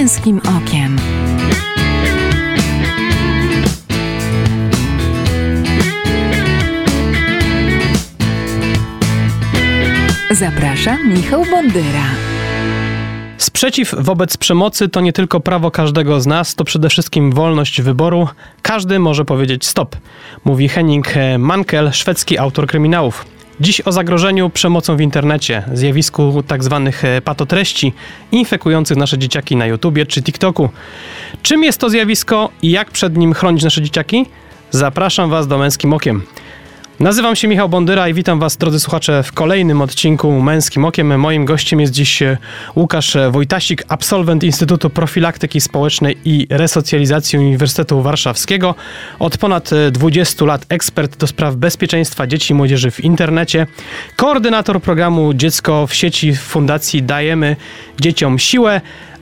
męskim okiem. Zapraszam Michał Bondyra. Sprzeciw wobec przemocy to nie tylko prawo każdego z nas, to przede wszystkim wolność wyboru. Każdy może powiedzieć stop, mówi Henning Mankel, szwedzki autor kryminałów. Dziś o zagrożeniu przemocą w internecie, zjawisku tzw. Tak patotreści infekujących nasze dzieciaki na YouTubie czy TikToku. Czym jest to zjawisko i jak przed nim chronić nasze dzieciaki? Zapraszam Was do Męskim Okiem. Nazywam się Michał Bondyra i witam Was, drodzy słuchacze, w kolejnym odcinku Męskim Okiem. Moim gościem jest dziś e, Łukasz Wojtasik, absolwent Instytutu Profilaktyki Społecznej i Resocjalizacji Uniwersytetu Warszawskiego. Od ponad 20 lat ekspert do spraw bezpieczeństwa dzieci i młodzieży w internecie. Koordynator programu Dziecko w sieci Fundacji Dajemy Dzieciom Siłę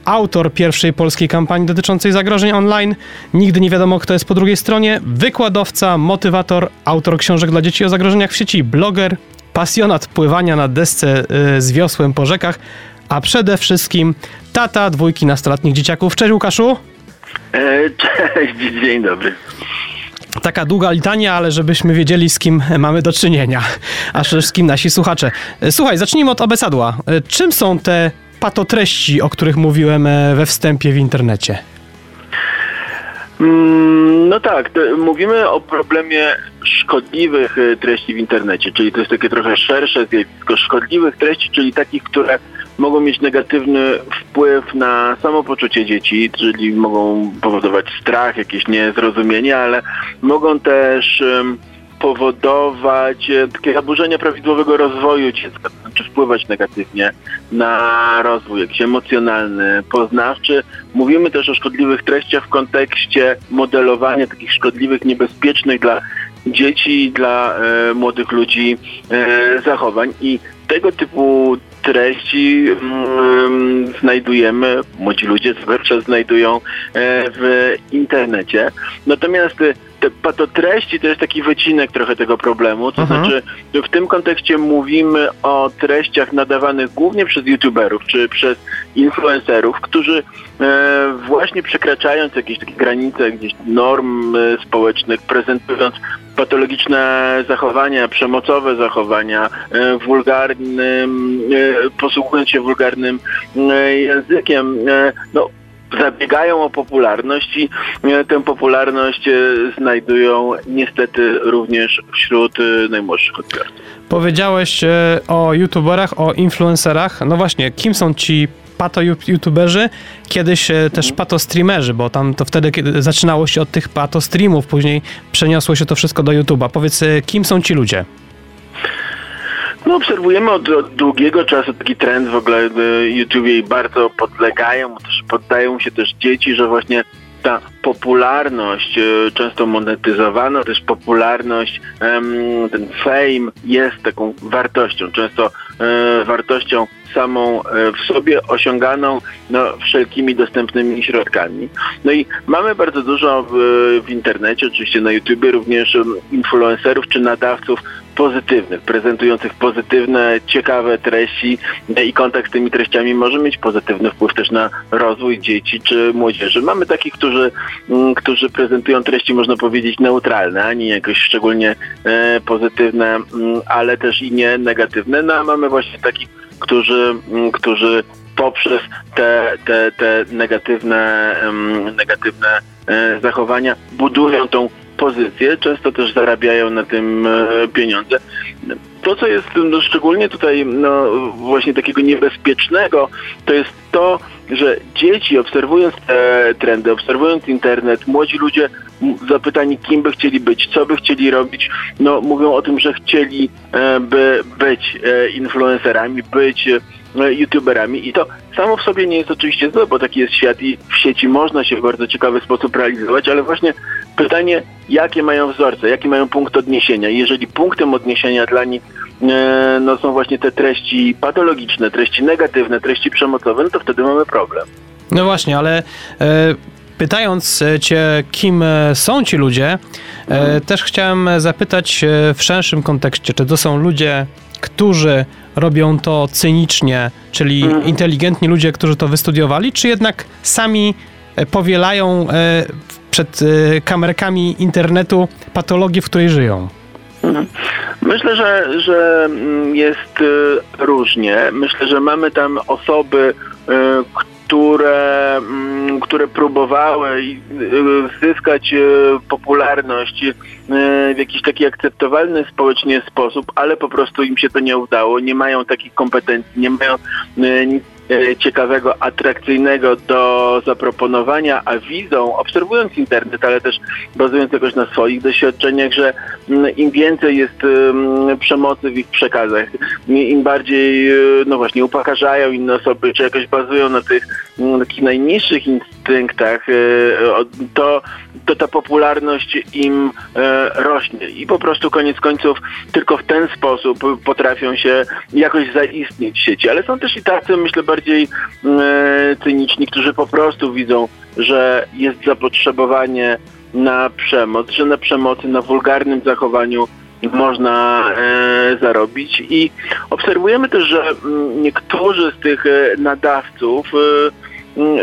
autor pierwszej polskiej kampanii dotyczącej zagrożeń online. Nigdy nie wiadomo, kto jest po drugiej stronie. Wykładowca, motywator, autor książek dla dzieci o zagrożeniach w sieci, bloger, pasjonat pływania na desce yy, z wiosłem po rzekach, a przede wszystkim tata dwójki nastoletnich dzieciaków. Cześć Łukaszu! E, cześć, dzień dobry taka długa litania, ale żebyśmy wiedzieli, z kim mamy do czynienia, a przede wszystkim nasi słuchacze. E, słuchaj, zacznijmy od abesadła. E, czym są te patotreści, o których mówiłem e, we wstępie w internecie? Mm, no tak, mówimy o problemie szkodliwych e, treści w internecie, czyli to jest takie trochę szersze zjawisko szkodliwych treści, czyli takich, które mogą mieć negatywny wpływ na samopoczucie dzieci, czyli mogą powodować strach, jakieś niezrozumienie, ale mogą też um, powodować e, takie zaburzenia prawidłowego rozwoju dziecka, to znaczy wpływać negatywnie na rozwój jakiś emocjonalny, poznawczy. Mówimy też o szkodliwych treściach w kontekście modelowania takich szkodliwych, niebezpiecznych dla dzieci dla e, młodych ludzi e, zachowań i tego typu treści mm, znajdujemy, młodzi ludzie zwłaszcza znajdują e, w internecie. Natomiast te patotreści to jest taki wycinek trochę tego problemu, to mhm. znaczy w tym kontekście mówimy o treściach nadawanych głównie przez youtuberów czy przez influencerów, którzy e, właśnie przekraczając jakieś takie granice gdzieś norm e, społecznych, prezentując patologiczne zachowania, przemocowe zachowania, e, wulgarnym, e, posługując się wulgarnym e, językiem, no zabiegają o popularność i e, tę popularność e, znajdują niestety również wśród e, najmłodszych odbiorców. Powiedziałeś o youtuberach, o influencerach. No właśnie, kim są ci pato youtuberzy, kiedyś też mhm. pato streamerzy, bo tam to wtedy kiedy zaczynało się od tych pato streamów, później przeniosło się to wszystko do YouTube'a. Powiedz, kim są ci ludzie? No obserwujemy od, od, długiego czasu taki trend w ogóle YouTube i bardzo podlegają, też poddają się też dzieci, że właśnie ta popularność, e, często monetyzowana też popularność, ten fame jest taką wartością, często e, wartością samą e, w sobie osiąganą no, wszelkimi dostępnymi środkami. No i mamy bardzo dużo w, w internecie, oczywiście na YouTubie również influencerów czy nadawców pozytywnych, prezentujących pozytywne, ciekawe treści i kontakt z tymi treściami może mieć pozytywny wpływ też na rozwój dzieci czy młodzieży. Mamy takich, którzy, mm, którzy prezentują treści, można powiedzieć, neutralne, ani jakoś szczególnie e, pozytywne, mm, ale też i nie negatywne. No a mamy właśnie takich, którzy, mm, którzy poprzez te, te, te negatywne, negatywne e, zachowania budują tą pozycję, często też zarabiają na tym e, pieniądze. To, co jest no, szczególnie tutaj no, właśnie takiego niebezpiecznego, to jest to, że dzieci obserwując te trendy, obserwując internet, młodzi ludzie zapytani, kim by chcieli być, co by chcieli robić, no mówią o tym, że chcieli e, by być e, influencerami, być youtuberami i to samo w sobie nie jest oczywiście złe, bo taki jest świat i w sieci można się w bardzo ciekawy sposób realizować, ale właśnie pytanie, jakie mają wzorce, jaki mają punkt odniesienia. Jeżeli punktem odniesienia dla nich e, no, są właśnie te treści patologiczne, treści negatywne, treści przemocowe, no to wtedy mamy problem. No właśnie, ale e, pytając cię, kim e, są ci ludzie, mhm. też chciałem zapytać w szerszym kontekście, czy to są ludzie, którzy robią to cynicznie, czyli Mhm. inteligentni ludzie, którzy to wystudiowali, czy jednak sami e, powielają e, przed e, kamerkami internetu patologię, w której żyją? Mhm. Myślę, że, że mm, jest y, różnie. Myślę, że mamy tam osoby, y, które, mm, które próbowały y, zyskać y, popularność y, w jakiś taki akceptowalny społecznie sposób, ale po prostu im się to nie udało. Nie mają takich kompetencji, nie mają y, y, ciekawego, atrakcyjnego do zaproponowania, a widzą, obserwując internet, ale też bazując jakoś na swoich doświadczeniach, że mm, im więcej jest mm, przemocy w ich przekazach, im bardziej, y, no właśnie, upokarzają inne osoby, czy jakoś bazują na tych mm, takich najniższych instynktach, o- to, to ta popularność im e, rośnie i po prostu koniec końców tylko w ten sposób potrafią się jakoś zaistnieć w sieci. Ale są też i tacy, myślę, mm, e, cyniczni, którzy po prostu widzą, że jest zapotrzebowanie na przemoc, że na przemocy, na wulgarnym zachowaniu można e, zarobić. I obserwujemy też, że mm, niektórzy z tych e, nadawców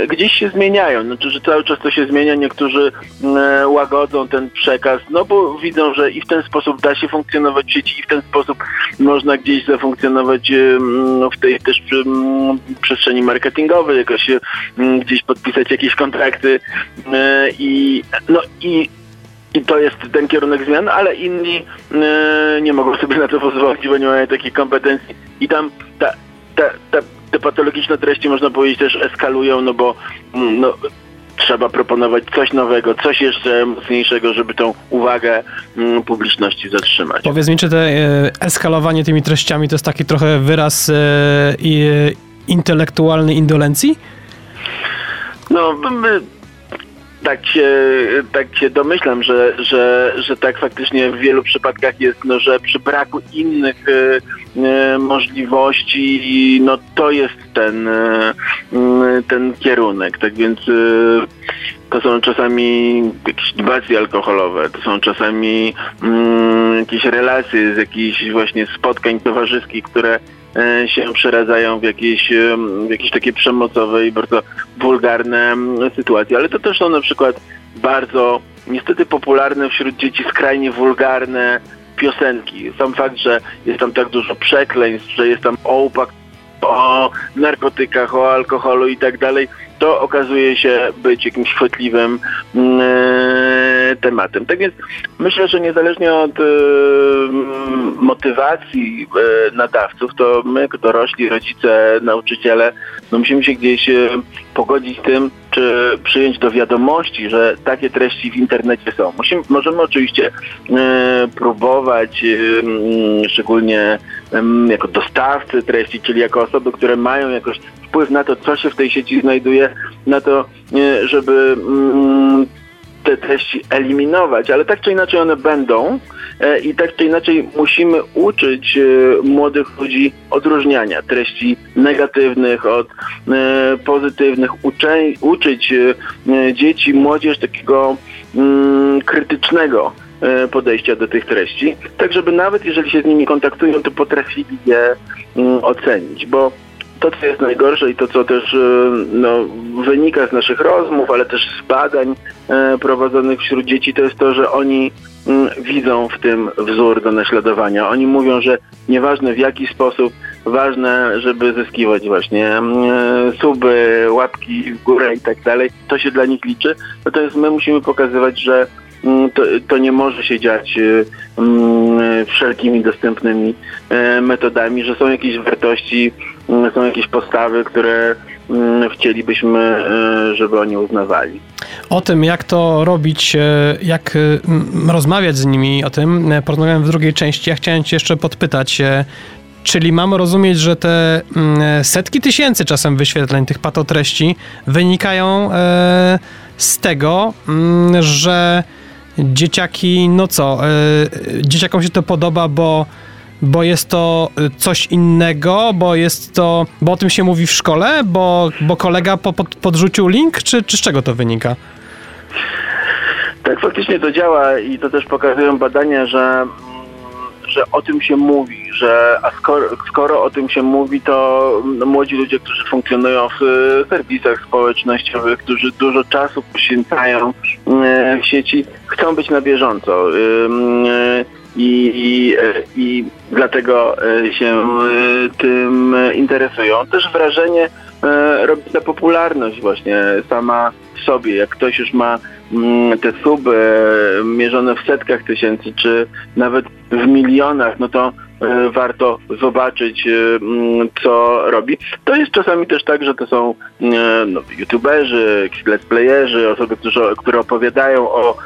gdzieś się zmieniają, znaczy, że cały czas to się zmienia, niektórzy e, łagodzą ten przekaz, no bo widzą, że i w ten sposób da się funkcjonować w sieci i w ten sposób można gdzieś zafunkcjonować e, mm, w tej też mm, przestrzeni marketingowej, jakoś mm, gdzieś podpisać jakieś kontrakty e, i no i i to jest ten kierunek zmian, ale inni nie mogą sobie na to pozwolić, bo nie mają takich kompetencji. I tam ta, ta, ta, te patologiczne treści, można powiedzieć, też eskalują, no bo mm, no, trzeba proponować coś nowego, coś jeszcze mocniejszego, żeby tą uwagę mm, publiczności zatrzymać. Powiedz mi, czy te e, eskalowanie tymi treściami to jest taki trochę wyraz e, e, intelektualnej indolencji? No, my, tak się, tak się domyślam, że, że, że tak faktycznie w wielu przypadkach jest, no, że przy braku innych e, możliwości, no to jest ten, e, ten kierunek. Tak więc e, to są czasami jakieś dbacje alkoholowe, to są czasami mm, jakieś relacje z jakichś właśnie spotkań towarzyskich, które się przeradzają w jakieś, em, w jakieś takie przemocowe i bardzo wulgarne sytuacje, ale to też są na przykład bardzo niestety popularne wśród dzieci skrajnie wulgarne piosenki. Sam fakt, że jest tam tak dużo przekleństw, że jest tam ołpak o narkotykach, o alkoholu i tak dalej, to okazuje się być jakimś chwytliwym mm, e, tematem. Tak więc myślę, że niezależnie od e, motywacji e, nadawców, to my, dorośli, rodzice, nauczyciele, no musimy się gdzieś pogodzić z tym, czy przyjąć do wiadomości, że takie treści w internecie są. Musimy, możemy oczywiście próbować, szczególnie jako dostawcy treści, czyli jako osoby, które mają jakoś wpływ na to, co się w tej sieci znajduje, na to, e, żeby mm, te treści eliminować, ale tak czy inaczej one będą e, i tak czy inaczej musimy uczyć e, młodych ludzi odróżniania treści negatywnych od pozytywnych, uczyć dzieci, młodzież takiego mm, krytycznego podejścia do tych treści, tak żeby nawet jeżeli się z nimi kontaktują, to potrafili je mm, ocenić, bo to, co jest najgorsze i to, co też e, no, wynika z naszych rozmów, ale też z badań e, prowadzonych wśród dzieci, to jest to, że oni mm, widzą w tym wzór do naśladowania. Oni mówią, że nieważne w jaki sposób, ważne, żeby zyskiwać właśnie mm, e, suby, łapki w górę i tak dalej, to się dla nich liczy. Natomiast my musimy pokazywać, że to, to nie może się dziać e, mm, wszelkimi dostępnymi e, metodami, że są jakieś wartości, mm, są jakieś postawy, które mm, chcielibyśmy, żeby oni uznawali. O tym, jak to robić, jak rozmawiać z nimi o tym, porozmawiałem w drugiej części. Ja chciałem cię jeszcze podpytać, czyli mamy rozumieć, że te mm, setki tysięcy czasem wyświetleń tych patotreści wynikają z tego, mm, że dzieciaki, no co, e, dzieciakom się to podoba, bo bo jest to y, coś innego, bo jest to, bo o tym się mówi w szkole, bo, bo kolega po, pod, podrzucił link, czy, czy z czego to wynika? Tak, faktycznie to działa i to też pokazują badania, że, że o tym się mówi, że a skoro, skoro o tym się mówi, to młodzi ludzie, którzy funkcjonują w e, serwisach społecznościowych, którzy dużo czasu poświęcają e, w sieci, chcą być na bieżąco. I, i, i dlatego się tym interesują. Też wrażenie robi ta popularność właśnie sama w sobie. Jak ktoś już ma Mm, te suby e, mierzone w setkach tysięcy, czy nawet w milionach, no to e, warto zobaczyć, e, mm, co robi. To jest czasami też tak, że to są no, youtuberzy, let's playerzy, osoby, które opowiadają o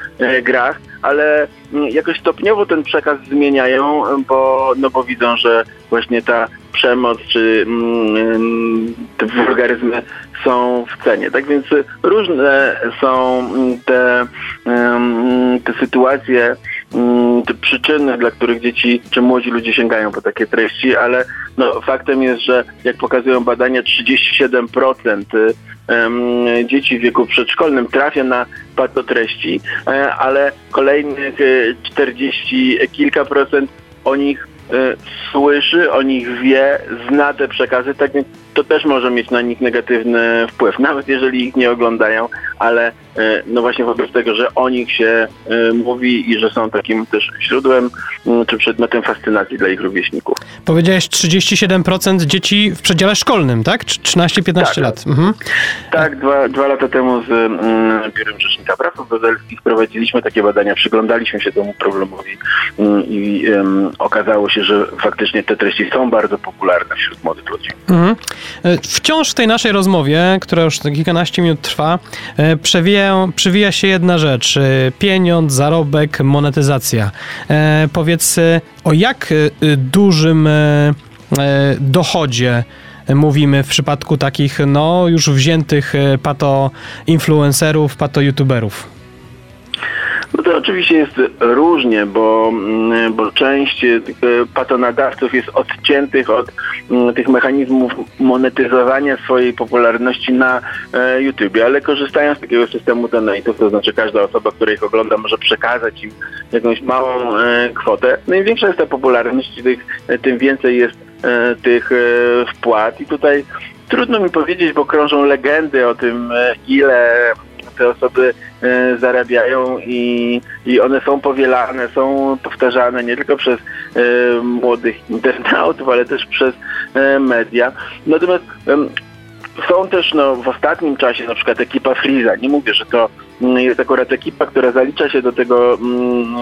grach, ale mm, jakoś stopniowo ten przekaz zmieniają, bo, no bo widzą, że właśnie ta przemoc czy mm, te wulgaryzmy są w cenie. Tak więc różne są te, te sytuacje, te przyczyny, dla których dzieci czy młodzi ludzie sięgają po takie treści, ale no, faktem jest, że jak pokazują badania, 37% dzieci w wieku przedszkolnym trafia na patotreści, e, ale kolejnych 40 e, kilka procent o nich słyszy, o nich wie, zna te przekazy, tak więc to też może mieć na nich negatywny wpływ, nawet jeżeli ich nie oglądają, ale e, no właśnie wobec tego, że o nich się e, mówi i że są takim też źródłem mm, czy przedmiotem fascynacji dla ich rówieśników. Powiedziałeś 37% dzieci w przedziale szkolnym, tak? 13-15 tak, lat. Mhm. Tak, dwa, dwa lata temu z mm, Biurem Rzecznika Praw Obywatelskich prowadziliśmy takie badania, przyglądaliśmy się temu problemowi mm, i um, okazało się, że faktycznie te treści są bardzo popularne wśród młodych ludzi. Mhm. E, wciąż w tej naszej rozmowie, która już kilkanaście minut trwa, e, przewija, się jedna rzecz. E, pieniądz, zarobek, monetyzacja. Powiedz, o jak dużym dochodzie mówimy w przypadku takich, no, już wziętych pato influencerów, pato youtuberów? No to oczywiście jest różnie, bo, mm, bo część tych patonadawców jest odciętych od mm, tych mechanizmów monetyzowania swojej popularności na e, YouTube, ale korzystają z takiego systemu donate'ów, to znaczy każda osoba, która ich ogląda może przekazać im jakąś małą e, kwotę. No im większa jest ta popularność, tym więcej jest e, tych wpłat i tutaj trudno mi powiedzieć, bo krążą legendy o tym, ile te osoby e, zarabiają i, i one są powielane, są powtarzane nie tylko przez e, młodych internautów, ale też przez e, media. Natomiast są też no, w ostatnim czasie na przykład ekipa Freeza. Nie mówię, że to mm, jest akurat ekipa, która zalicza się do tego mm,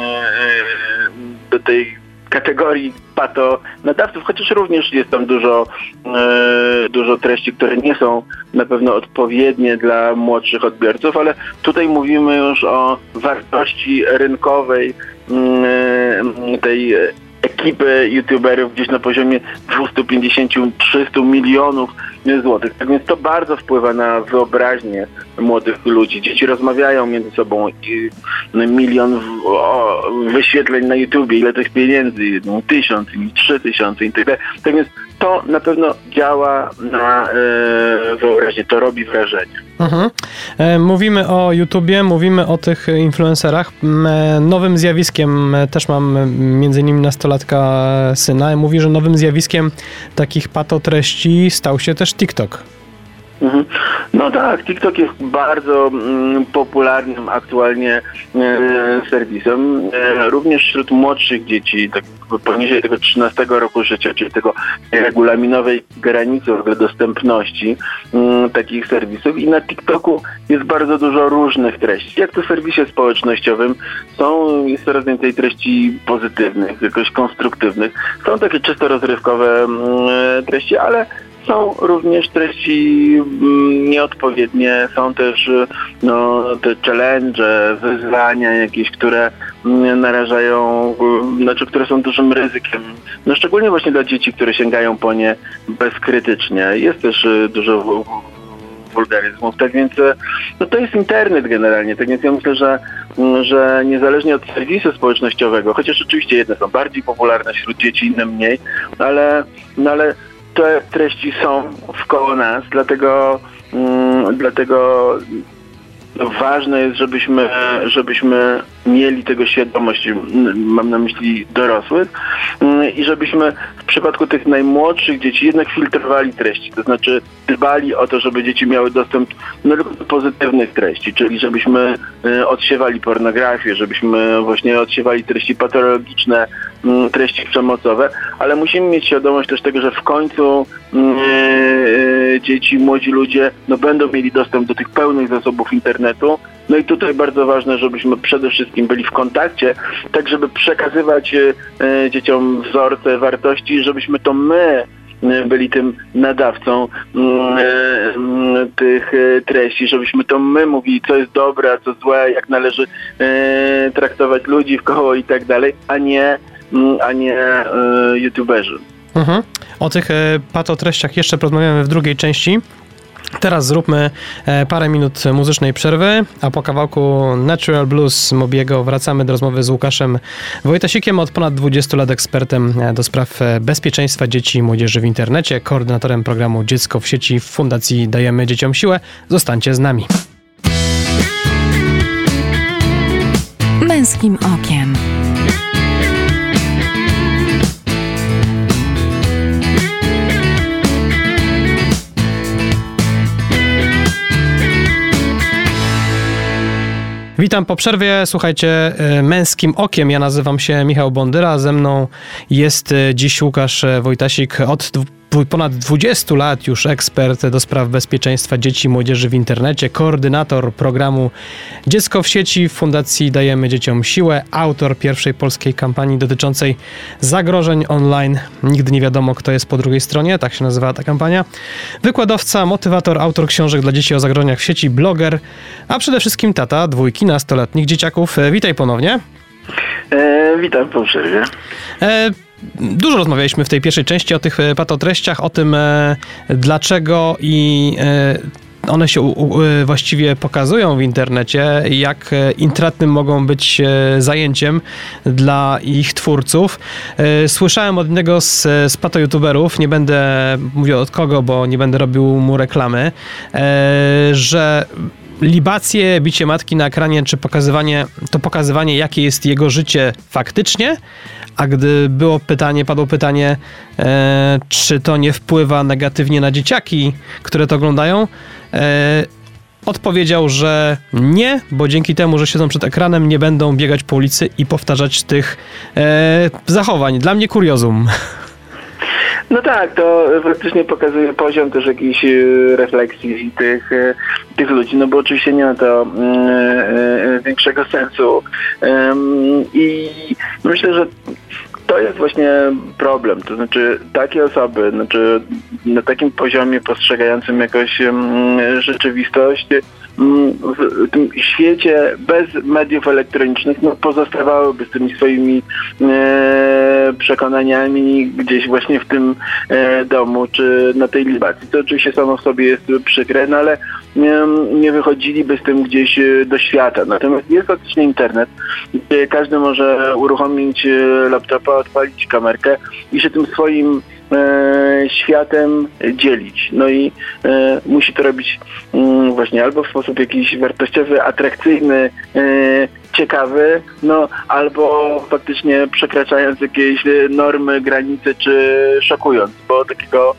do tej kategorii pato nadawców, chociaż również jest tam dużo, e, dużo treści, które nie są na pewno odpowiednie dla młodszych odbiorców, ale tutaj mówimy już o wartości rynkowej mm, tej ekipy youtuberów gdzieś na poziomie 250-300 milionów złotych. Tak więc to bardzo wpływa na wyobraźnię młodych ludzi. Dzieci rozmawiają między sobą i milion wyświetleń na YouTubie, ile tych pieniędzy, tysiąc, trzy tysiące i tak. Tak więc to na pewno działa na e, wyobraźnię, to robi wrażenie. Mhm. E, mówimy o YouTubie, mówimy o tych influencerach. E, nowym zjawiskiem, też mam między innymi nastolatka syna, mówi, że nowym zjawiskiem takich patotreści stał się też TikTok. Mhm. No tak, TikTok jest bardzo mm, popularnym aktualnie e, serwisem, e, również wśród młodszych dzieci, tak poniżej tego 13 roku życia, czyli tego regulaminowej granicy dostępności mm, takich serwisów i na TikToku jest bardzo dużo różnych treści. Jak to w serwisie społecznościowym są, jest coraz więcej treści pozytywnych, jakoś konstruktywnych. Są takie czysto rozrywkowe mm, treści, ale są również treści mm, nieodpowiednie, są też no, te challenge, wyzwania jakieś, które mm, narażają, znaczy które są dużym ryzykiem. No szczególnie właśnie dla dzieci, które sięgają po nie bezkrytycznie. Jest też y, dużo wulgaryzmów, tak więc y, no to jest internet generalnie, tak więc ja myślę, że, mm, że niezależnie od serwisu społecznościowego, chociaż oczywiście jedne są bardziej popularne wśród dzieci, inne mniej, ale, no ale te treści są wkoło nas, dlatego, mm, dlatego no ważne jest, żebyśmy, żebyśmy mieli tego świadomość, mam na myśli dorosłych, i żebyśmy w przypadku tych najmłodszych dzieci jednak filtrowali treści, to znaczy dbali o to, żeby dzieci miały dostęp no, do pozytywnych treści, czyli żebyśmy e, odsiewali pornografię, żebyśmy właśnie odsiewali treści patologiczne, treści przemocowe, ale musimy mieć świadomość też tego, że w końcu yy, dzieci, młodzi ludzie no, będą mieli dostęp do tych pełnych zasobów internetu. No i tutaj bardzo ważne, żebyśmy przede wszystkim byli w kontakcie, tak żeby przekazywać yy, dzieciom wzorce, wartości, żebyśmy to my byli tym nadawcą yy, tych treści, żebyśmy to my mówili, co jest dobre, a co złe, jak należy traktować ludzi w koło i tak dalej, a nie Mm, a nie e, youtuberzy. Mhm. O tych e, patotreściach jeszcze porozmawiamy w drugiej części. Teraz zróbmy e, parę minut muzycznej przerwy, a po kawałku Natural Blues Mobiego wracamy do rozmowy z Łukaszem Wojtasikiem, od ponad 20 lat ekspertem do spraw bezpieczeństwa dzieci i młodzieży w internecie, koordynatorem programu Dziecko w sieci w Fundacji Dajemy Dzieciom Siłę. Zostańcie z nami. Męskim okiem. Witam po przerwie. Słuchajcie, e, męskim okiem. Ja nazywam się Michał Bondyra. Ze mną jest e, dziś Łukasz e, Wojtasik od ponad 20 lat już ekspert do spraw bezpieczeństwa dzieci i młodzieży w internecie, koordynator programu Dziecko w sieci w Fundacji Dajemy Dzieciom Siłę, autor pierwszej polskiej kampanii dotyczącej zagrożeń online. Nigdy nie wiadomo, kto jest po drugiej stronie, tak się nazywa ta kampania. Wykładowca, motywator, autor książek dla dzieci o zagrożeniach w sieci, bloger, a przede wszystkim tata dwójki nastoletnich dzieciaków. E, witaj ponownie. E, witam po przerwie. E, Dużo rozmawialiśmy w tej pierwszej części o tych e, patotreściach, o tym e, dlaczego i e, one się właściwie pokazują w internecie, jak intratnym mogą być zajęciem dla ich twórców. Słyszałem od jednego z, z pato-youtuberów, nie będę mówił od kogo, bo nie będę robił mu reklamy, że libacje, bicie matki na ekranie, czy pokazywanie, to pokazywanie, jakie jest jego życie faktycznie, a gdy było pytanie, padło pytanie, e, czy to nie wpływa negatywnie na dzieciaki, które to oglądają, e, odpowiedział, że nie, bo dzięki temu, że siedzą przed ekranem, nie będą biegać po ulicy i powtarzać tych e, zachowań. Dla mnie kuriozum. No tak, to faktycznie pokazuje poziom też jakiejś e, refleksji tych, e, tych ludzi, no bo oczywiście nie ma to mm, e, większego sensu. I myślę, że to jest właśnie problem. To znaczy takie osoby, znaczy na takim poziomie postrzegającym jakoś rzeczywistość, w tym świecie bez mediów elektronicznych no, pozostawałyby z tymi swoimi e, przekonaniami gdzieś właśnie w tym e, domu czy na tej libacji. To oczywiście samo w sobie jest przykre, no ale nie, nie wychodziliby z tym gdzieś e, do świata. Natomiast jest faktycznie internet, gdzie każdy może uruchomić e, laptopa, odpalić kamerkę i się tym swoim światem dzielić. No i e, musi to robić mm, właśnie albo w sposób jakiś wartościowy, atrakcyjny, e, ciekawy, no albo faktycznie przekraczając jakieś normy, granice, czy szokując, bo takiego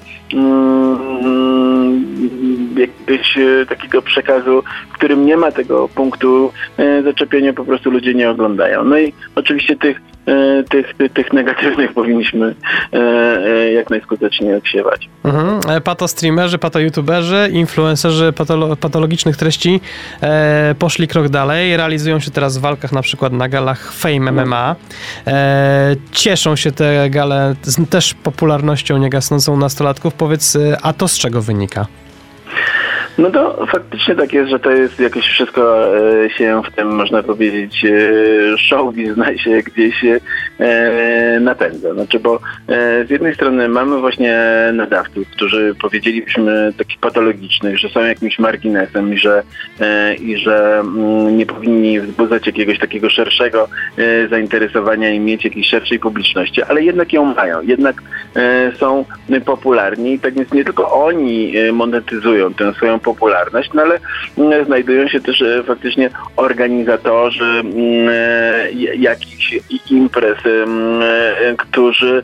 jakiegoś e, takiego przekazu, w którym nie ma tego punktu e, zaczepienia, po prostu ludzie nie oglądają. No i oczywiście tych E, tych, tych negatywnych powinniśmy e, jak najskuteczniej odsiewać. Mhm. Pato streamerzy, pato youtuberzy, influencerzy patolo patologicznych treści e, poszli krok dalej, realizują się teraz w walkach na przykład na galach Fame MMA. E, cieszą się te gale z też popularnością niegasnącą nastolatków. Powiedz, a to z czego wynika? No to faktycznie tak jest, że to jest jakieś wszystko e, się w tym, można powiedzieć, e, show biznesie się gdzieś e, napędza. Znaczy, bo z jednej strony mamy właśnie nadawców, którzy powiedzielibyśmy takich patologicznych, że są jakimś marginesem i że, i że mm, nie powinni wzbudzać jakiegoś takiego szerszego zainteresowania i mieć jakiejś szerszej publiczności, ale jednak ją mają, jednak są popularni. Tak więc nie tylko oni monetyzują tę swoją popularność, no ale mm, znajdują się też e, faktycznie organizatorzy mm, e, jakichś imprez, mm, e, którzy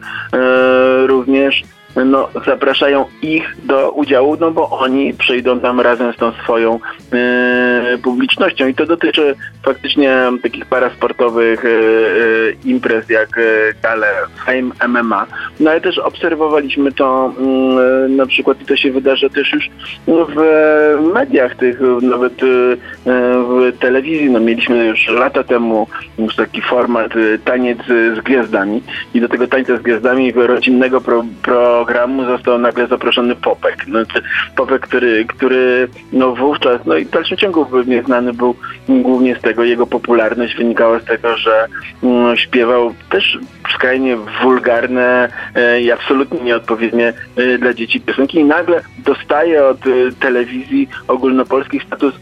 również no, zapraszają ich do udziału, no bo oni przyjdą tam razem z tą swoją e, publicznością. I to dotyczy faktycznie takich parasportowych e, e, imprez jak e, gale Fame MMA, no ale też obserwowaliśmy to mm, na przykład i to się wydarza też już w mediach tych, nawet e, w telewizji, no mieliśmy już lata temu już taki format e, taniec z gwiazdami. I do tego tańca z gwiazdami rodzinnego pro, pro programu został nagle zaproszony Popek. Znaczy, Popek, który, który no wówczas, no i w dalszym ciągu pewnie znany był głównie z tego, jego popularność wynikała z tego, że no, śpiewał też skrajnie wulgarne e, i absolutnie nieodpowiednie e, dla dzieci piosenki i nagle dostaje od e, telewizji ogólnopolskich status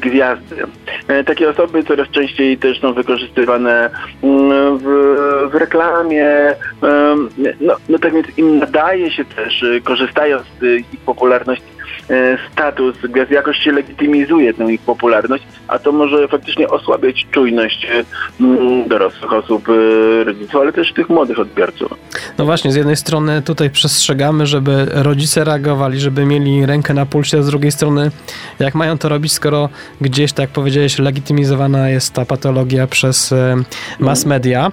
gwiazdy. Takie osoby coraz częściej też są wykorzystywane w, w reklamie, no, no tak więc im nadaje się też, korzystając z ich popularności, status gaz jakoś się legitymizuje tę ich popularność, a to może faktycznie osłabiać czujność e, dorosłych osób, e, rodziców, ale też tych młodych odbiorców. No właśnie, z jednej strony tutaj przestrzegamy, żeby rodzice reagowali, żeby mieli rękę na pulsie, a z drugiej strony jak mają to robić, skoro gdzieś, tak jak powiedziałeś, legitymizowana jest ta patologia przez mass media.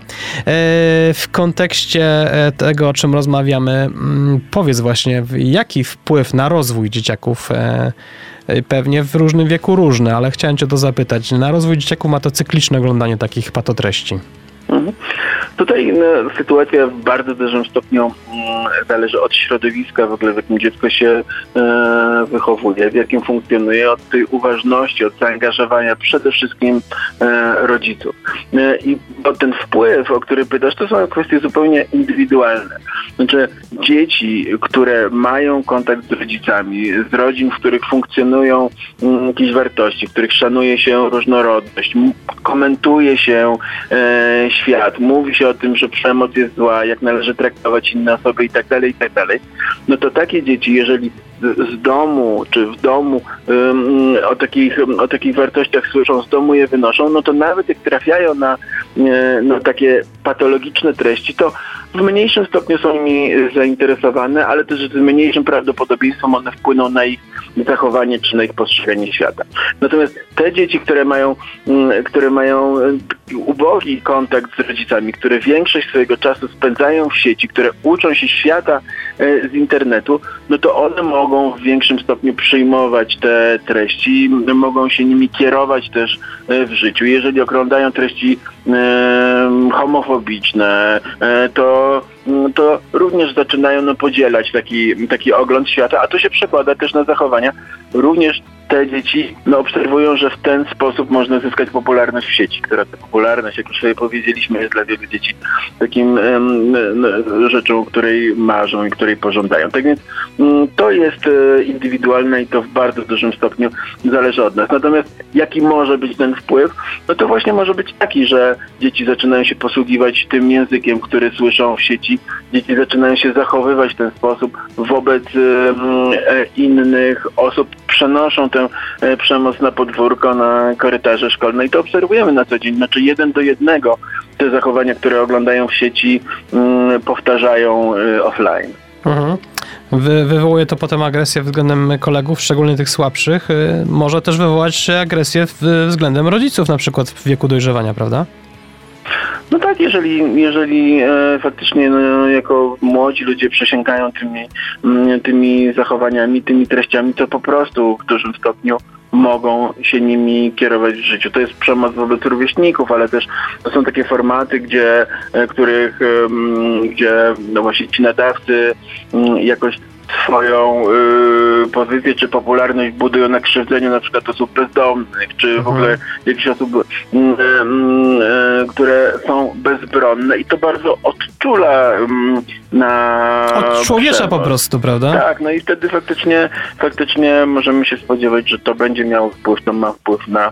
W kontekście tego, o czym rozmawiamy, powiedz właśnie, jaki wpływ na rozwój dzieciaków dzieciaków. E, e, pewnie w różnym wieku różne, ale chciałem Cię to zapytać. Na rozwój dzieciaków ma to cykliczne oglądanie takich patotreści. Mhm. Tutaj no, sytuacja w bardzo dużym stopniu mm, zależy od środowiska w ogóle, w jakim dziecko się e, wychowuje, w jakim funkcjonuje, od tej uważności, od zaangażowania przede wszystkim e, rodziców. E, I bo ten wpływ, o który pytasz, to są kwestie zupełnie indywidualne. Znaczy dzieci, które mają kontakt z rodzicami, z rodzin, w których funkcjonują mm, jakieś wartości, w których szanuje się różnorodność, komentuje się e, świat, mówi się o tym, że przemoc jest zła, jak należy traktować inne osoby i tak dalej, i tak dalej, no to takie dzieci, jeżeli z domu, czy w domu o, takich, o takich wartościach słyszą, z domu je wynoszą, no to nawet jak trafiają na, e, na takie patologiczne treści, to w mniejszym stopniu są nimi zainteresowane, ale też z mniejszym prawdopodobieństwem one wpłyną na ich zachowanie czy na ich postrzeganie świata. Natomiast te dzieci, które mają, które mają e, ubogi kontakt z rodzicami, które większość swojego czasu spędzają w sieci, które uczą się świata e, z internetu, no to one mogą w większym stopniu przyjmować te treści, mogą się nimi kierować też e, w życiu. Jeżeli oglądają treści homofobiczne, to Mm, to również zaczynają no, podzielać taki, taki ogląd świata, a to się przekłada też na zachowania również te dzieci no, obserwują, że w ten sposób można zyskać popularność w sieci, która ta popularność, jak już sobie powiedzieliśmy, jest dla wielu dzieci takim um, rzeczą, której marzą i której pożądają. Tak więc um, to jest e, indywidualne i to w bardzo dużym stopniu zależy od nas. Natomiast jaki może być ten wpływ? No to właśnie może być taki, że dzieci zaczynają się posługiwać tym językiem, który słyszą w sieci, dzieci zaczynają się zachowywać w ten sposób wobec um, innych osób, przenoszą tę e, przemoc na podwórko, na korytarze szkolne i to obserwujemy na co dzień. Znaczy jeden do jednego te zachowania, które oglądają w sieci, mm, powtarzają e, offline. Mhm. Wy, wywołuje to potem agresję względem kolegów, szczególnie tych słabszych. E, może też wywołać agresję względem rodziców, na przykład w wieku dojrzewania, prawda? No tak, jeżeli, jeżeli e, faktycznie no, jako młodzi ludzie przesięgają tymi, mm, tymi zachowaniami, tymi treściami, to po prostu w dużym stopniu mogą się nimi kierować w życiu. To jest przemoc wobec rówieśników, ale też to są takie formaty, gdzie, e, których, gdzie no właśnie ci nadawcy mm, jakoś swoją y, pozycję czy popularność budują na krzywdzeniu na przykład osób bezdomnych, czy w mhm. ogóle jakichś osób, y, y, które są bezbronne i to bardzo odczula mm, na... Odczłowiecza po przemoc. prostu, prawda? Tak, no i wtedy faktycznie, faktycznie możemy się spodziewać, że to będzie miało wpływ, to ma wpływ na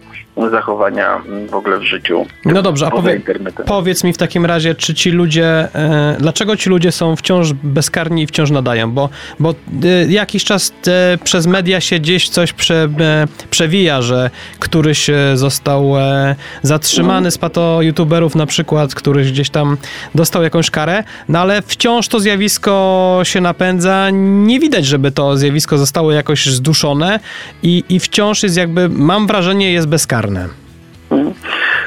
zachowania mm, w ogóle w życiu. No dobrze, a powie, powiedz mi w takim razie, czy ci ludzie, e, dlaczego ci ludzie są wciąż bezkarni i wciąż nadają? Bo, bo e, jakiś czas e, przez media się gdzieś coś prze, e, przewija, że któryś e, został e, zatrzymany z pato youtuberów na przykład, któryś gdzieś tam dostał jakąś karę, no ale wciąż to zjawisko się napędza, nie widać, żeby to zjawisko zostało jakoś zduszone i, i wciąż jest jakby, mam wrażenie, jest bezkarne. Mhm.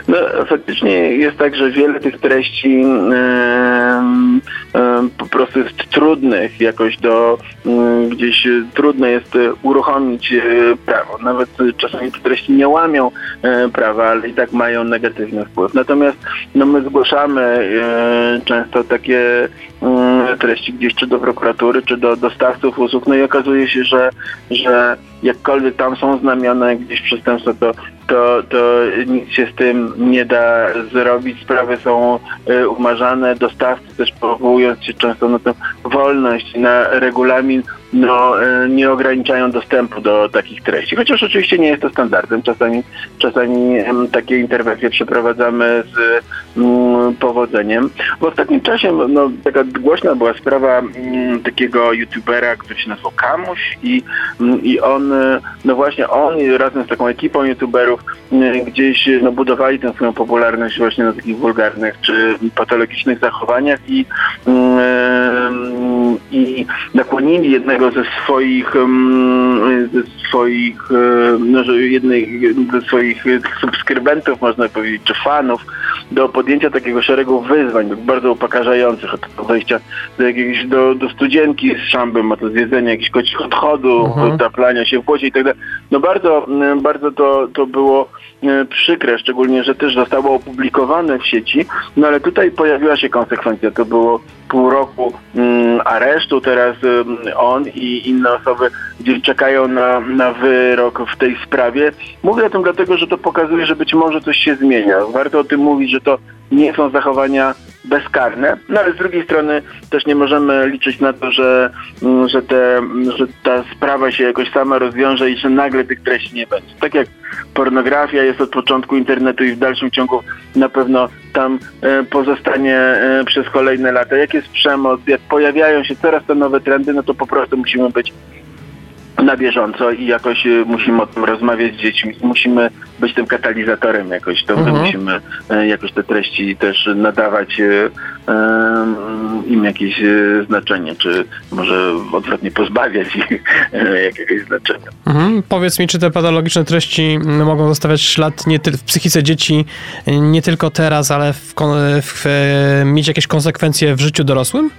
No, faktycznie jest tak, że wiele tych treści em, em, po prostu jest trudnych jakoś do em, gdzieś e, trudno jest e, uruchomić e, prawo. Nawet e, czasami te treści nie łamią e, prawa, ale i tak mają negatywny wpływ. Natomiast no, my zgłaszamy e, często takie mm, treści gdzieś czy do prokuratury, czy do dostawców usług, no i okazuje się, że, że jakkolwiek tam są znamiona gdzieś przestępstwa, to, to, to nic się z tym nie da zrobić. Sprawy są y, umarzane, dostawcy też powołując się często na tę wolność, na regulamin, no, y, nie ograniczają dostępu do takich treści. Chociaż oczywiście nie jest to standardem. Czasami, czasami takie interwencje przeprowadzamy z mm, powodzeniem. W ostatnim czasie no, taka głośna była sprawa mm, takiego youtubera, który się nazywał Kamuś i, mm, i on, y, no właśnie on razem z taką ekipą youtuberów y, gdzieś no, budowali tę swoją popularność właśnie na takich wulgarnych czy patologicznych zachowaniach i, i nakłonili jednego ze swoich ze swoich e, no, jednej ze swoich e, subskrybentów można powiedzieć, czy fanów do podjęcia takiego szeregu wyzwań, bardzo upokarzających, od wejścia do jakiegoś, do, do studzienki z szambem, a to zjedzenia jakichś kocich odchodów, Mhm. taplania się w błocie i tak dalej. No bardzo, m, bardzo to, to było e, przykre, szczególnie, że też zostało opublikowane w sieci, no ale tutaj pojawiła się konsekwencja, to było pół roku mm, aresztu, teraz mm, on i inne osoby czekają na, na wyrok w tej sprawie. Mówię o tym dlatego, że to pokazuje, że być może coś się zmienia. Warto o tym mówić, że to nie są zachowania bezkarne, no ale z drugiej strony też nie możemy liczyć na to, że, mm, że, te, że ta sprawa się jakoś sama rozwiąże i że nagle tych treści nie będzie. Tak jak pornografia jest od początku internetu i w dalszym ciągu na pewno tam e, pozostanie e, przez kolejne lata. Jak jest przemoc, jak pojawiają się coraz to nowe trendy, no to po prostu musimy być na bieżąco i jakoś e, musimy o tym rozmawiać z dziećmi. Musimy być tym katalizatorem jakoś. To my Mhm. musimy e, jakoś te treści też nadawać em, im jakieś znaczenie, czy może odwrotnie pozbawiać ich jakiegoś znaczenia. Mhm. Powiedz mi, czy te patologiczne treści mm, mogą zostawiać ślad nie w psychice dzieci y, nie tylko teraz, ale w, kon- w, e, mieć jakieś konsekwencje w życiu dorosłym?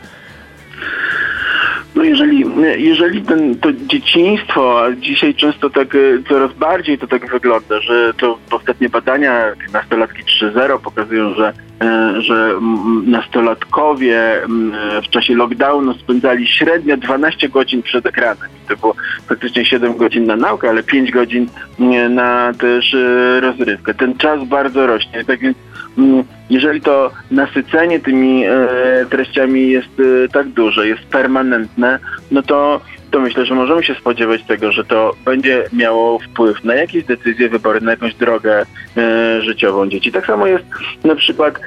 No jeżeli, jeżeli ten, to dzieciństwo, a dzisiaj często tak e, coraz bardziej to tak wygląda, że to ostatnie badania nastolatki 3.0 pokazują, że, że mm, nastolatkowie mm, w czasie lockdownu spędzali średnio 12 godzin przed ekranem. To było faktycznie 7 godzin na naukę, ale 5 godzin na też e, rozrywkę. Ten czas bardzo rośnie, tak więc jeżeli to nasycenie tymi e, treściami jest e, tak duże, jest permanentne, no to, to myślę, że możemy się spodziewać tego, że to będzie miało wpływ na jakieś decyzje, wybory, na jakąś drogę e, życiową dzieci. Tak samo jest na przykład e,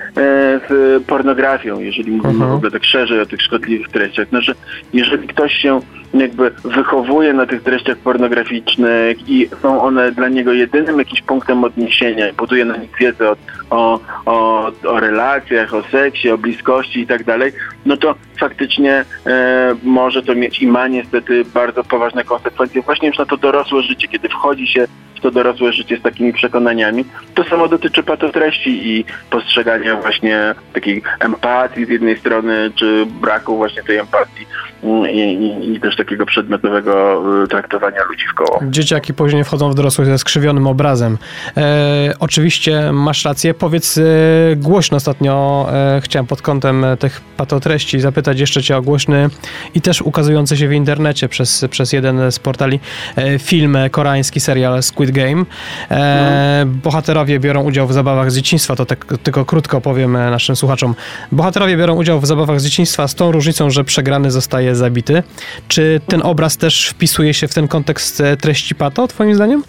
z pornografią, jeżeli mówimy Mhm. w ogóle tak szerzej o tych szkodliwych treściach. Znaczy, jeżeli ktoś się jakby wychowuje na tych treściach pornograficznych i są one dla niego jedynym jakimś punktem odniesienia i buduje na nich wiedzę o, o, o, o relacjach, o seksie, o bliskości i tak dalej, no to faktycznie e, może to mieć i ma niestety bardzo poważne konsekwencje właśnie już na to dorosłe życie, kiedy wchodzi się to dorosłe życie z takimi przekonaniami. To samo dotyczy patotreści i postrzegania właśnie takiej empatii z jednej strony, czy braku właśnie tej empatii mm, i, i, i też takiego przedmiotowego y, traktowania ludzi w koło. Dzieciaki później wchodzą w dorosłość ze skrzywionym obrazem. E, oczywiście masz rację. Powiedz e, głośno ostatnio, e, chciałem pod kątem tych patotreści zapytać jeszcze cię o głośny i też ukazujący się w internecie przez, przez jeden z portali e, film, koreański serial Squid Squid Game. E, bohaterowie biorą udział w zabawach z dzieciństwa, to tak, tylko krótko powiem e, naszym słuchaczom. Bohaterowie biorą udział w zabawach z dzieciństwa z tą różnicą, że przegrany zostaje zabity. Czy ten obraz też wpisuje się w ten kontekst e, treści Pato, twoim zdaniem?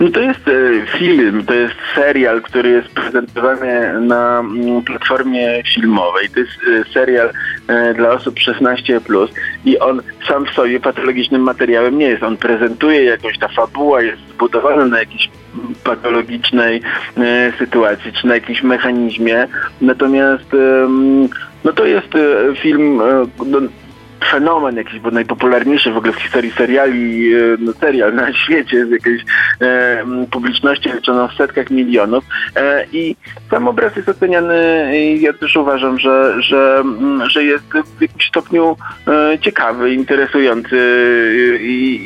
No to jest e, film, to jest serial, który jest prezentowany na mm, platformie filmowej. To jest e, serial e, dla osób 16+, i on sam w sobie patologicznym materiałem nie jest. On prezentuje jakąś, ta fabuła jest zbudowana na jakiejś patologicznej sytuacji, czy na jakimś mechanizmie. Natomiast no to jest film no, fenomen jakiś, bo najpopularniejszy w ogóle w historii seriali, e, no serial na świecie z jakiejś e, publiczności liczoną w setkach milionów e, i sam obraz jest oceniany i ja też uważam, że, że, że jest w jakimś stopniu e, ciekawy, interesujący i,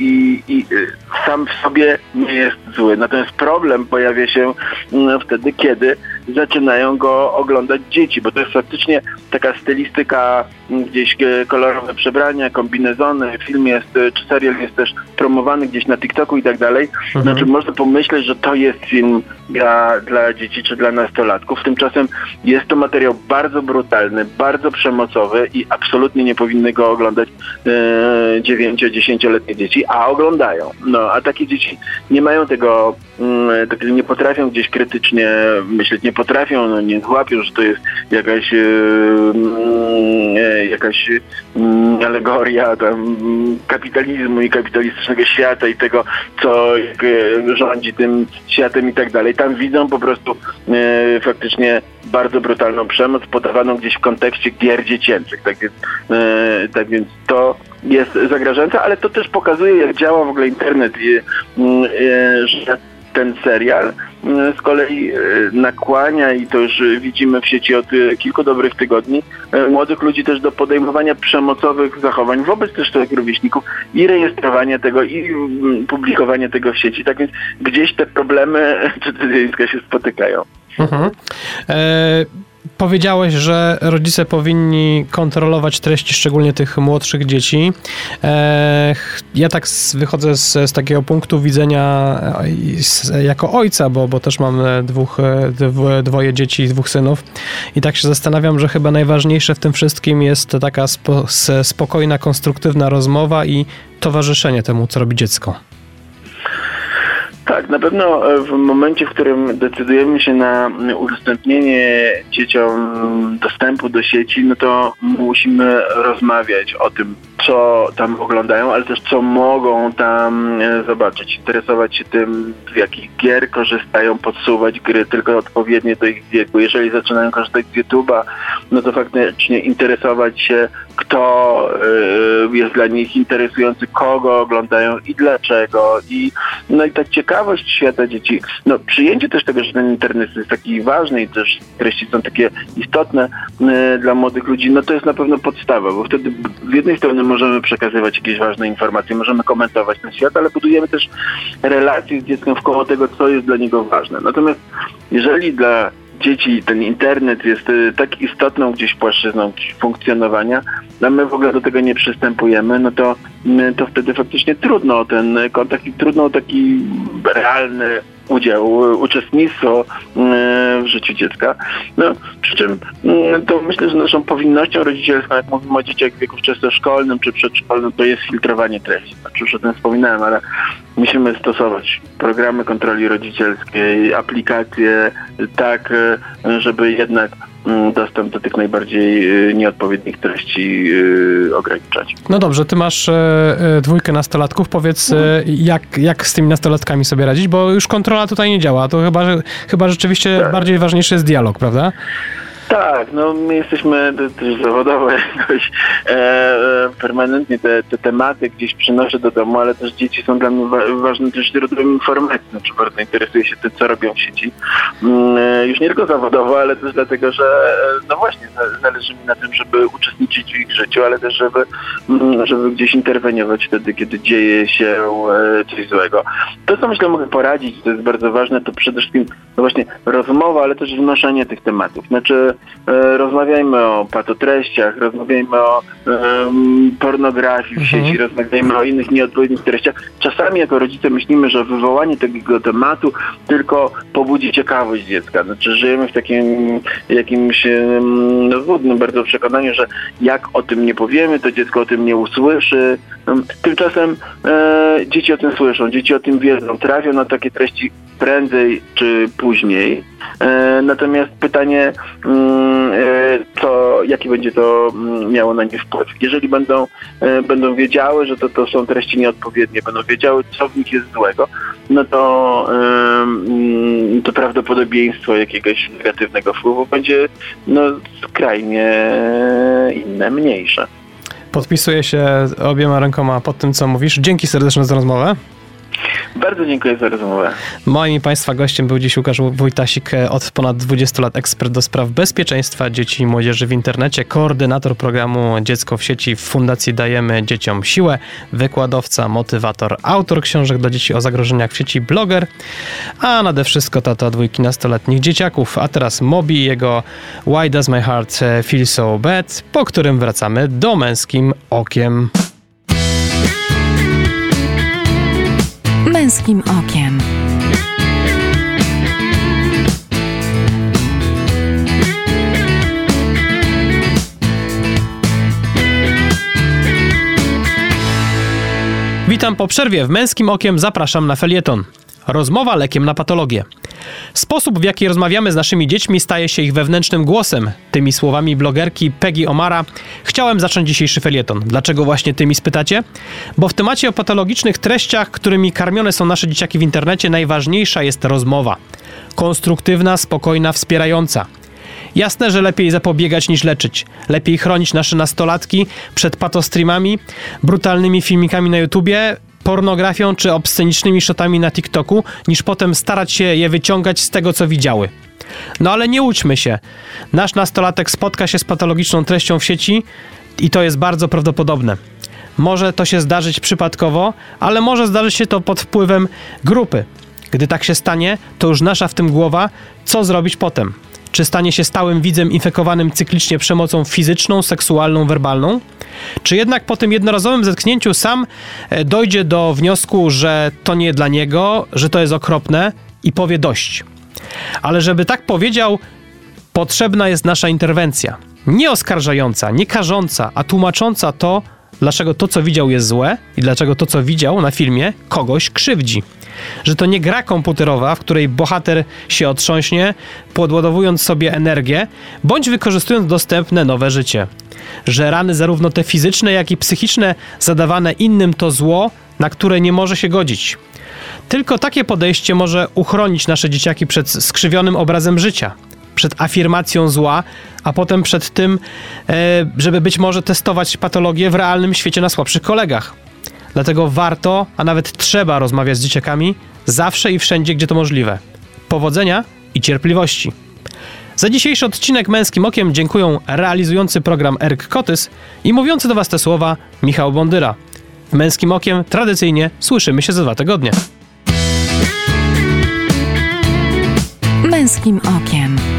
i, i sam w sobie nie jest zły. Natomiast problem pojawia się wtedy, kiedy zaczynają go oglądać dzieci, bo to jest faktycznie taka stylistyka, gdzieś e, kolorowe przebrania, kombinezony, film jest, e, czy serial jest też promowany gdzieś na TikToku i tak dalej. Mhm. Znaczy można pomyśleć, że to jest film dla, dla dzieci czy dla nastolatków. Tymczasem jest to materiał bardzo brutalny, bardzo przemocowy i absolutnie nie powinny go oglądać e, 9-10-letnie dzieci, a oglądają. No, a takie dzieci nie mają tego, nie potrafią gdzieś krytycznie myśleć, nie potrafią, no, nie złapią, że to jest jakaś, e, mm, e, jakaś mm, alegoria tam, kapitalizmu i kapitalistycznego świata i tego, co e, rządzi tym światem i tak dalej. Tam widzą po prostu faktycznie bardzo brutalną przemoc podawaną gdzieś w kontekście gier dziecięcych. Tak więc, tak więc to jest zagrażające, ale to też pokazuje, jak działa w ogóle internet mm, że ten serial mm, z kolei e, nakłania i to już widzimy w sieci od e, kilku dobrych tygodni e, młodych ludzi też do podejmowania przemocowych zachowań wobec też tych rówieśników i rejestrowania tego i mm, publikowania tego w sieci. Tak więc gdzieś te problemy czy się spotykają. Mhm. Powiedziałeś, że rodzice powinni kontrolować treści, szczególnie tych młodszych dzieci. E, ja tak wychodzę z, z takiego punktu widzenia e, jako ojca, bo, bo też mam dwóch, e, dwoje dzieci dwóch synów. I tak się zastanawiam, że chyba najważniejsze w tym wszystkim jest taka spo, spokojna, konstruktywna rozmowa i towarzyszenie temu, co robi dziecko. Tak, na pewno e, w momencie, w którym decydujemy się na udostępnienie dzieciom dostępu do sieci, no to musimy rozmawiać o tym, co tam oglądają, ale też co mogą tam e, zobaczyć, interesować się tym, z jakich gier korzystają, podsuwać gry tylko odpowiednie do ich wieku. Jeżeli zaczynają korzystać z YouTube'a, no to faktycznie interesować się, kto e, jest dla nich interesujący, kogo oglądają i dlaczego. I, no i tak ciekawość świata dzieci. No przyjęcie też tego, że ten internet jest taki ważny i też treści są takie istotne e, dla młodych ludzi, no to jest na pewno podstawa, bo wtedy z jednej strony możemy przekazywać jakieś ważne informacje, możemy komentować ten świat, ale budujemy też relacje z dzieckiem wkoło tego, co jest dla niego ważne. Natomiast jeżeli dla dzieci ten internet jest y, tak istotną gdzieś płaszczyzną funkcjonowania, a my w ogóle do tego nie przystępujemy, no to, to wtedy faktycznie trudno o ten kontakt i trudno o taki realny udział, uczestnictwo w życiu dziecka. No, przy czym to myślę, że naszą powinnością rodzicielską, jak mówimy o dzieciach w wieku wczesnoszkolnym czy przedszkolnym, to jest filtrowanie treści. Znaczy już o tym wspominałem, ale musimy stosować programy kontroli rodzicielskiej, aplikacje tak, żeby jednak Mm, dostęp do tych najbardziej y, nieodpowiednich treści y, ograniczać. No dobrze, ty masz e, e, dwójkę nastolatków. Powiedz, mhm. jak, jak z tymi nastolatkami sobie radzić, bo już kontrola tutaj nie działa. To chyba, chyba rzeczywiście tak. bardziej ważniejszy jest dialog, prawda? Tak, no my jesteśmy też zawodowo jakoś e, e, permanentnie te, te tematy gdzieś przynoszę do domu, ale też dzieci są dla mnie wa ważnym też źródłem informacji. Znaczy bardzo interesuję się tym, co robią sieci. Mm, e, już nie tylko zawodowo, ale też dlatego, że e, no właśnie zależy mi na tym, żeby uczestniczyć w ich życiu, ale też żeby, mm, żeby gdzieś interweniować wtedy, kiedy dzieje się e, coś złego. To, co myślę mogę poradzić, to jest bardzo ważne, to przede wszystkim no właśnie rozmowa, ale też wnoszenie tych tematów. Znaczy rozmawiajmy o patotreściach, rozmawiajmy o em, pornografii w Mhm. sieci, rozmawiajmy o innych nieodpowiednich treściach. Czasami jako rodzice myślimy, że wywołanie takiego tematu tylko pobudzi ciekawość dziecka. Znaczy żyjemy w takim jakimś no, złudnym bardzo przekonaniu, że jak o tym nie powiemy, to dziecko o tym nie usłyszy. Em, Tymczasem e, dzieci o tym słyszą, dzieci o tym wiedzą, trafią na takie treści prędzej czy później. E, natomiast pytanie, mm, e, co, jaki będzie to mm, miało na nie wpływ? Jeżeli będą, e, będą wiedziały, że to, to są treści nieodpowiednie, będą wiedziały, co w nich jest złego, no to, em, mm, to prawdopodobieństwo jakiegoś negatywnego wpływu będzie no, skrajnie inne, mniejsze. Podpisuję się obiema rękoma pod tym, co mówisz. Dzięki serdeczne za rozmowę. Bardzo dziękuję za rozmowę. Moim i Państwa gościem był dziś Łukasz Wojtasik, e, od ponad 20 lat ekspert do spraw bezpieczeństwa dzieci i młodzieży w internecie, koordynator programu Dziecko w sieci w Fundacji Dajemy Dzieciom Siłę, wykładowca, motywator, autor książek dla dzieci o zagrożeniach w sieci, bloger, a nade wszystko tata dwójki nastoletnich dzieciaków. A teraz Mobi i jego Why Does My Heart Feel So Bad, po którym wracamy do męskim okiem. Męskim okiem. Witam po przerwie. W Męskim Okiem zapraszam na felieton. Rozmowa lekiem na patologię. Sposób, w jaki rozmawiamy z naszymi dziećmi, staje się ich wewnętrznym głosem. Tymi słowami blogerki Peggy Omara chciałem zacząć dzisiejszy felieton. Dlaczego właśnie tymi spytacie? Bo w temacie o patologicznych treściach, którymi karmione są nasze dzieciaki w internecie, najważniejsza jest rozmowa. Konstruktywna, spokojna, wspierająca. Jasne, że lepiej zapobiegać niż leczyć. Lepiej chronić nasze nastolatki przed patostreamami, brutalnymi filmikami na YouTubie, pornografią czy obscenicznymi shotami na TikToku, niż potem starać się je wyciągać z tego, co widziały. No ale nie łudźmy się. Nasz nastolatek spotka się z patologiczną treścią w sieci i to jest bardzo prawdopodobne. Może to się zdarzyć przypadkowo, ale może zdarzyć się to pod wpływem grupy. Gdy tak się stanie, to już nasza w tym głowa, co zrobić potem. Czy stanie się stałym widzem infekowanym cyklicznie przemocą fizyczną, seksualną, werbalną? Czy jednak po tym jednorazowym zetknięciu sam e, dojdzie do wniosku, że to nie dla niego, że to jest okropne i powie dość? Ale żeby tak powiedział, potrzebna jest nasza interwencja. Nie oskarżająca, nie karząca, a tłumacząca to, dlaczego to, co widział, jest złe i dlaczego to, co widział na filmie, kogoś krzywdzi. Że to nie gra komputerowa, w której bohater się otrząśnie, podładowując sobie energię, bądź wykorzystując dostępne nowe życie. Że rany, zarówno te fizyczne, jak i psychiczne, zadawane innym, to zło, na które nie może się godzić. Tylko takie podejście może uchronić nasze dzieciaki przed skrzywionym obrazem życia, przed afirmacją zła, a potem przed tym, e, żeby być może testować patologię w realnym świecie na słabszych kolegach. Dlatego warto, a nawet trzeba rozmawiać z dzieciakami zawsze i wszędzie, gdzie to możliwe. Powodzenia i cierpliwości. Za dzisiejszy odcinek Męskim Okiem dziękuję realizujący program Erk Kotys i mówiący do Was te słowa Michał Bondyra. W Męskim Okiem tradycyjnie słyszymy się za dwa tygodnie. Męskim okiem.